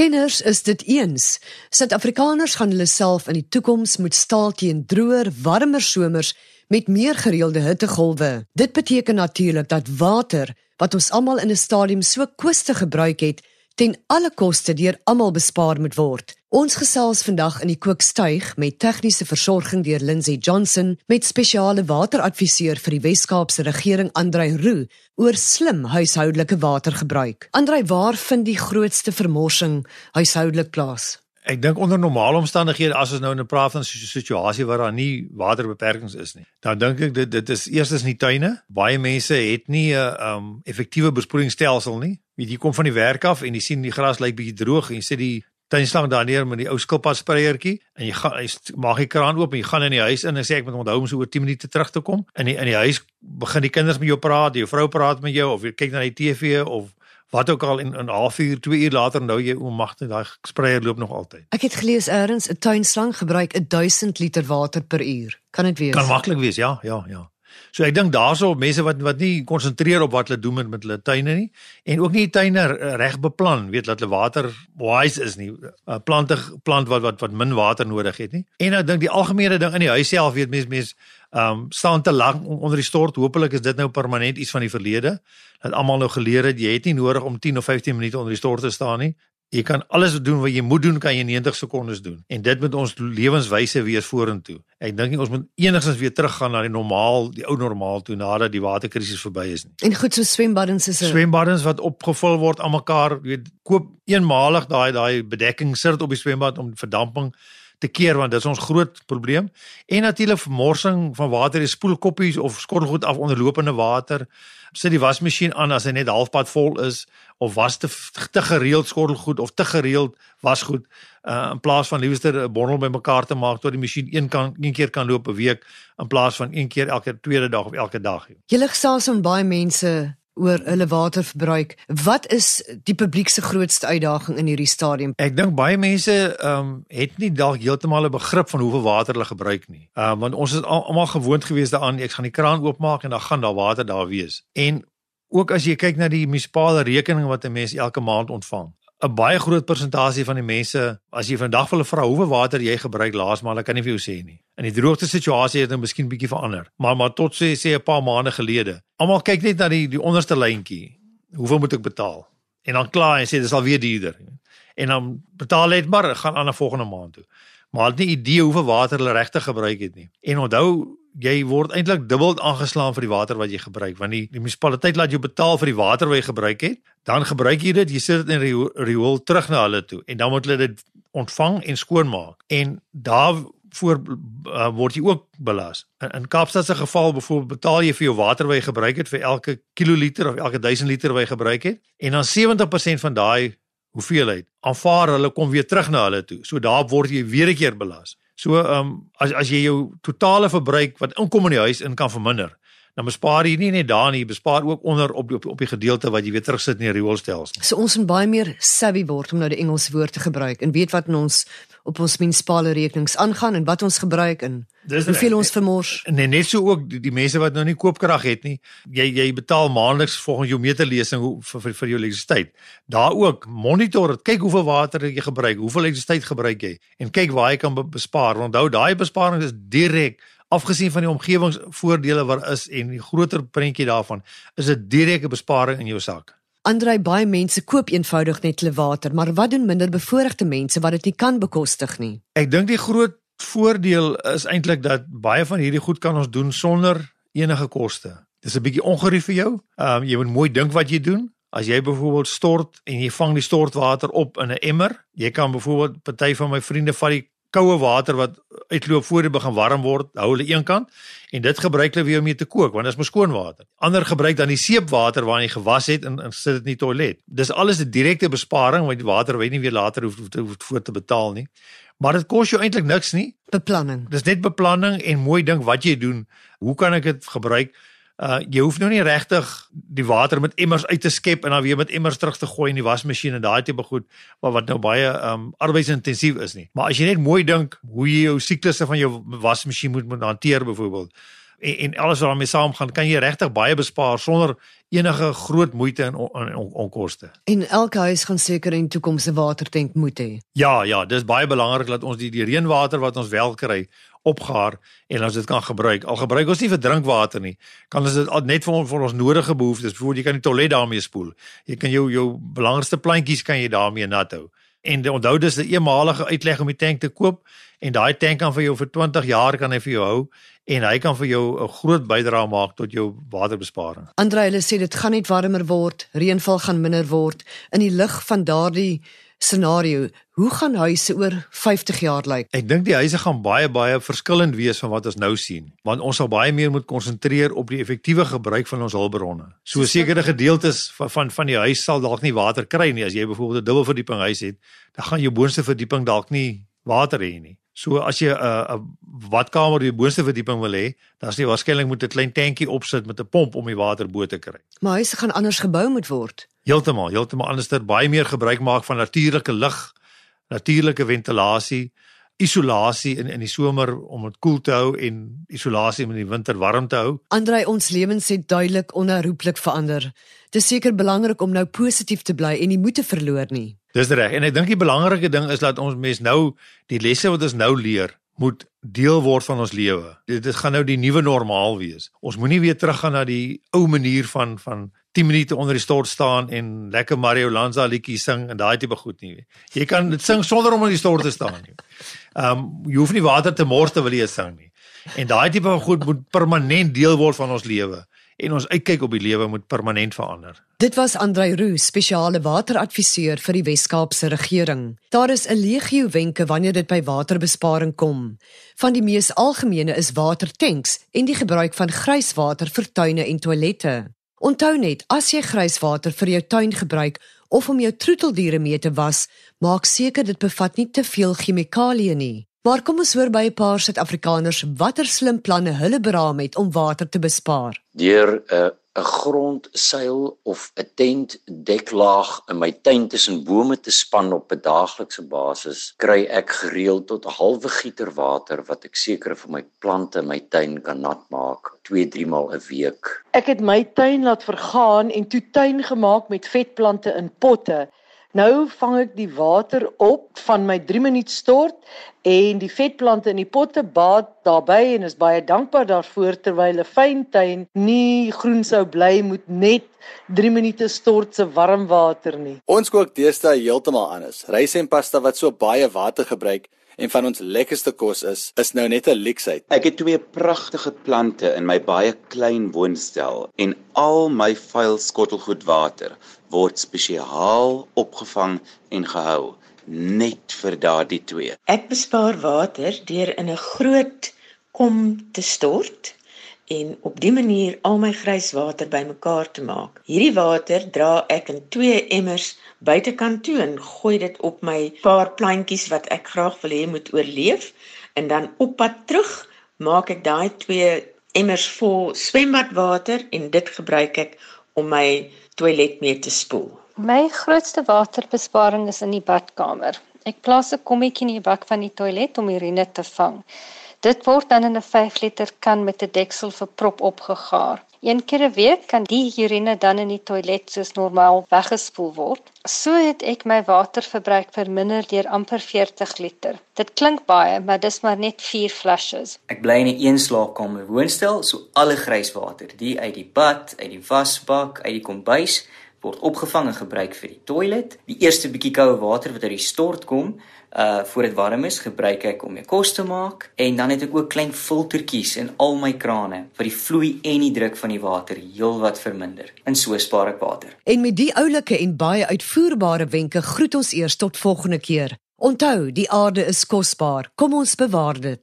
Kenners is dit eens. Suid-Afrikaners gaan hulle self in die toekoms moet staal teen droër, warmer somers met meer gereelde hittegolwe. Dit beteken natuurlik dat water wat ons almal in 'n stadium so koste gebruik het, ten alle koste deur almal bespaar moet word. Ons gesels vandag in die kookstuig met tegniese versorging deur Lindsay Johnson met spesiale wateradviseur vir die Wes-Kaapse regering Andrei Roo oor slim huishoudelike watergebruik. Andrei, waar vind die grootste vermorsing huishoudelik plaas? Ek dink onder normale omstandighede as ons nou in 'n praat van 'n situasie waar daar nie waterbeperkings is nie, dan dink ek dit dit is eerstens nie tuine. Baie mense het nie 'n uh, um effektiewe besproeiingsstelsel nie. Jy kom van die werk af en jy sien die gras lyk bietjie droog en jy sê die tuinslang daar neer met die ou skilpad spreiertjie en jy gaan jy maak die kraan oop en jy gaan in die huis in en sê ek moet onthou om so oor 10 minute terug te kom. In die in die huis begin die kinders met jou praat, jou vrou praat met jou of jy kyk na die TV of wat ook al in 'n halfuur, 2 uur later nou jy oomagtig daai spreier loop nog altyd. Ek het gelees eers 'n tuinslang gebruik 1000 liter water per uur. Kan dit wees? Kan maklik wees, ja, ja, ja. So ek dink daarso mense wat wat nie konsentreer op wat hulle doen met met hulle tuine nie en ook nie tuine reg beplan, weet dat hulle water wise is nie. 'n uh, Plante plant wat wat wat min water nodig het nie. En ek dink die algemene ding in die huis self weet mense mense ehm um, staan te lank onder die stort. Hoopelik is dit nou permanent iets van die verlede. Dat almal nou geleer het jy het nie nodig om 10 of 15 minute onder die stort te staan nie. Jy kan alles doen wat jy moet doen kan jy in 90 sekondes doen. En dit moet ons lewenswyse wees vorentoe. Ek dink nie ons moet enigstens weer teruggaan na die normaal, die ou normaal toe nadat die waterkrisis verby is nie. En goed so swembaddens is 'n swembaddens wat opgevul word aan mekaar, weet koop eenmalig daai daai bedekking sit op die swembad om verdamping te keer want dit is ons groot probleem. En natuurlik vermorsing van water, die spoelkoppies of skottelgoed af onderlopende water. Sit die wasmasjien aan as hy net halfpad vol is of was te te gereeld skottelgoed of te gereeld wasgoed uh, in plaas van liewer 'n bondel bymekaar te maak tot die masjien een kan een keer kan loop 'n week in plaas van een keer elke tweede dag of elke dag. Julle gesels met baie mense oor hulle waterverbruik. Wat is die publiek se grootste uitdaging in hierdie stadium? Ek dink baie mense ehm um, het nie dalk heeltemal 'n begrip van hoeveel water hulle gebruik nie. Ehm um, want ons is almal gewoond gewees daaraan ek gaan die kraan oopmaak en dan gaan daar water daar wees. En ook as jy kyk na die munisipale rekening wat 'n mens elke maand ontvang. 'n baie groot persentasie van die mense as jy vandag hulle vra hoeveel water jy gebruik laasmaal, hulle kan nie vir jou sê nie. In die droogte situasie het dit nou miskien bietjie verander, maar maar tot sê sê 'n paar maande gelede. Almal kyk net na die die onderste lyntjie. Hoeveel moet ek betaal? En dan kla en sê dis al weer duurder. En dan betaal net maar gaan aan 'n volgende maand toe. Maar hulle het nie idee hoeveel water hulle regtig gebruik het nie. En onthou jy word eintlik dubbel aangeslaan vir die water wat jy gebruik want die, die munisipaliteit laat jou betaal vir die water wat jy gebruik het dan gebruik jy dit jy sit dit in die riool terug na hulle toe en dan moet hulle dit ontvang en skoonmaak en daar voor uh, word jy ook belas. In, in Kaapstad se geval byvoorbeeld betaal jy vir jou water wat jy gebruik het vir elke kiloliter of elke 1000 liter wat jy gebruik het en dan 70% van daai hoeveelheid aanvaar hulle kom weer terug na hulle toe. So daar word jy weer 'n keer belas. So ehm um, as as jy jou totale verbruik wat inkom in die huis in kan verminder, dan bespaar jy nie net daar nie, bespaar ook onder op op, op die gedeelte wat jy weer terugsit in die rioolstelsel. So ons moet baie meer savvy word om nou die Engelse woord te gebruik en weet wat in ons op ons munisipale rekenings aangaan en wat ons gebruik en hoeveel ons vermors. Nee, net so ook die, die mense wat nou nie koopkrag het nie. Jy jy betaal maandeliks volgens jou meterlesing vir vir, vir jou elektrisiteit. Daar ook monitor dit. Kyk hoeveel water jy gebruik, hoeveel elektrisiteit gebruik jy en kyk waar jy kan bespaar. Onthou daai besparing is direk afgesien van die omgewingsvoordele wat is en die groter prentjie daarvan, is dit direkte besparing in jou sak. Andrei baie mense koop eenvoudig net hulle water, maar wat doen minder bevoorregte mense wat dit nie kan bekostig nie? Ek dink die groot voordeel is eintlik dat baie van hierdie goed kan ons doen sonder enige koste. Dis 'n bietjie ongerief vir jou. Ehm um, jy moet mooi dink wat jy doen. As jy byvoorbeeld stort en jy vang die stortwater op in 'n emmer, jy kan byvoorbeeld party van my vriende vat die koue water wat uitloop voor dit begin warm word, hou hulle een kant en dit gebruik hulle weer om mee te kook want dit is mos skoon water. Ander gebruik dan die seepwater waarin jy gewas het en, en sit dit in die toilet. Dis alles 'n direkte besparing want die water weet nie weer later hoef te voor te betaal nie. Maar dit kos jou eintlik niks nie. Beplanning. Dis net beplanning en mooi dink wat jy doen. Hoe kan ek dit gebruik? Uh jy hoef nou nie regtig die water met emmers uit te skep en dan weer met emmers terug te gooi in die wasmasjien en daai tipe goed wat wat nou baie um arbeidsintensief is nie. Maar as jy net mooi dink hoe jy jou siklusse van jou wasmasjien moet moet hanteer byvoorbeeld en, en alles wat daarmee saamgaan, kan jy regtig baie bespaar sonder enige groot moeite en onkoste. On, on, on en elke huis gaan seker in toekoms 'n watertank moet hê. Ja, ja, dis baie belangrik dat ons die die reënwater wat ons wel kry opgaar en ons dit kan gebruik. Al gebruik ons nie vir drinkwater nie, kan ons dit net vir ons vir ons nodige behoeftes, byvoorbeeld jy kan die toilet daarmee spoel. Jy kan jou jou belangrikste plantjies kan jy daarmee nat hou. En onthou dis 'n eenmalige uitleg om die tank te koop en daai tank kan vir jou vir 20 jaar kan hy vir jou hou en hy kan vir jou 'n groot bydrae maak tot jou waterbesparing. Andre hulle sê dit gaan net warmer word, reënval gaan minder word in die lig van daardie scenario. Hoe gaan huise oor 50 jaar lyk? Ek dink die huise gaan baie baie verskillend wees van wat ons nou sien, want ons sal baie meer moet konsentreer op die effektiewe gebruik van ons hulpbronne. So sekere gedeeltes van van van die huis sal dalk nie water kry nie as jy byvoorbeeld 'n dubbelverdieping huis het, dan gaan jou boonste verdieping dalk nie water hê nie. So as jy 'n uh, 'n badkamer op die boonste verdieping wil hê, dan sê jy waarskynlik moet 'n klein tankie opsit met 'n pomp om die water bo te kry. Maar huise gaan anders gebou moet word. Heeltemal, heeltemal anders ter baie meer gebruik maak van natuurlike lig, natuurlike ventilasie, isolasie in in die somer om dit koel te hou en isolasie om in die winter warm te hou. Andrei ons lewens het duidelik onherroepelik verander. Dit is seker belangrik om nou positief te bly en nie moed te verloor nie. Dis reg en ek dink die belangrike ding is dat ons mens nou die lesse wat ons nou leer moet deel word van ons lewe. Dit gaan nou die nuwe normaal wees. Ons moenie weer teruggaan na die ou manier van van 10 minute onder die stort staan en lekker Mario Lanza liedjies sing en daai tipe goed nie. Jy kan dit sing sonder om in die stort te staan nie. Um, jy hoef nie water te mors terwyl jy sing nie. En daai tipe goed moet permanent deel word van ons lewe en ons uitkyk op die lewe moet permanent verander. Dit was Andrei Roo, spesiale wateradviseur vir die Wes-Kaapse regering. Daar is 'n legio wenke wanneer dit by waterbesparing kom. Van die mees algemene is watertanks en die gebruik van grijswater vir tuine en toilette. Onthou net, as jy grijswater vir jou tuin gebruik of om jou troeteldiere mee te was, maak seker dit bevat nie te veel chemikalieë nie. Maar kom ons hoor by 'n paar Suid-Afrikaners watter slim planne hulle beraam het om water te bespaar. Deur 'n uh, 'n grondseil of 'n tent deklaag in my tuin tussen bome te span op 'n daaglikse basis, kry ek gereeld tot 'n halwe gieter water wat ek seker vir my plante in my tuin kan nat maak 2-3 maal 'n week. Ek het my tuin laat vergaan en toe tuin gemaak met vetplante in potte. Nou vang ek die water op van my 3 minuut stort en die vetplante in die potte baat daarbey en is baie dankbaar daarvoor terwyl 'n fyn tuin nie groen sou bly moet net 3 minute stort se warm water nie. Ons kook deesdae heeltemal anders. Rys en pasta wat so baie water gebruik en van ons lekkerste kos is, is nou net 'n leksheid. Ek het twee pragtige plante in my baie klein woonstel en al my vuil skottelgoed water word spesiaal opgevang en gehou net vir daardie twee. Ek bespaar water deur in 'n groot kom te stort en op dië manier al my grijswater bymekaar te maak. Hierdie water dra ek in twee emmers buitekant toe en gooi dit op my paar plantjies wat ek graag wil hê moet oorleef en dan op pad terug maak ek daai twee emmers vol swembadwater en dit gebruik ek om my toilet mee te spoel. My grootste waterbesparing is in die badkamer. Ek plaas 'n kommetjie in die bak van die toilet om urine te vang. Dit word dan in 'n 5 liter kan met 'n deksel verprop opgegaar. Een keer 'n week kan die urine dan in die toilet soos normaal weggespoel word. So het ek my waterverbruik verminder deur amper 40 liter. Dit klink baie, maar dis maar net 4 flushes. Ek bly in 'n eenslaapkamer woonstel, so alle grijswater, die uit die bad, uit die wasbak, uit die kombuis word opgevang en gebruik vir die toilet. Die eerste bietjie koue water wat uit die stort kom, uh voor dit warm is, gebruik ek om my kos te maak en dan het ek ook klein filtertjies in al my krane vir die vloei en die druk van die water heelwat verminder. En so spaar ek water. En met die oulike en baie uitvoerbare wenke groet ons eers tot volgende keer. Onthou, die aarde is kosbaar. Kom ons bewaar dit.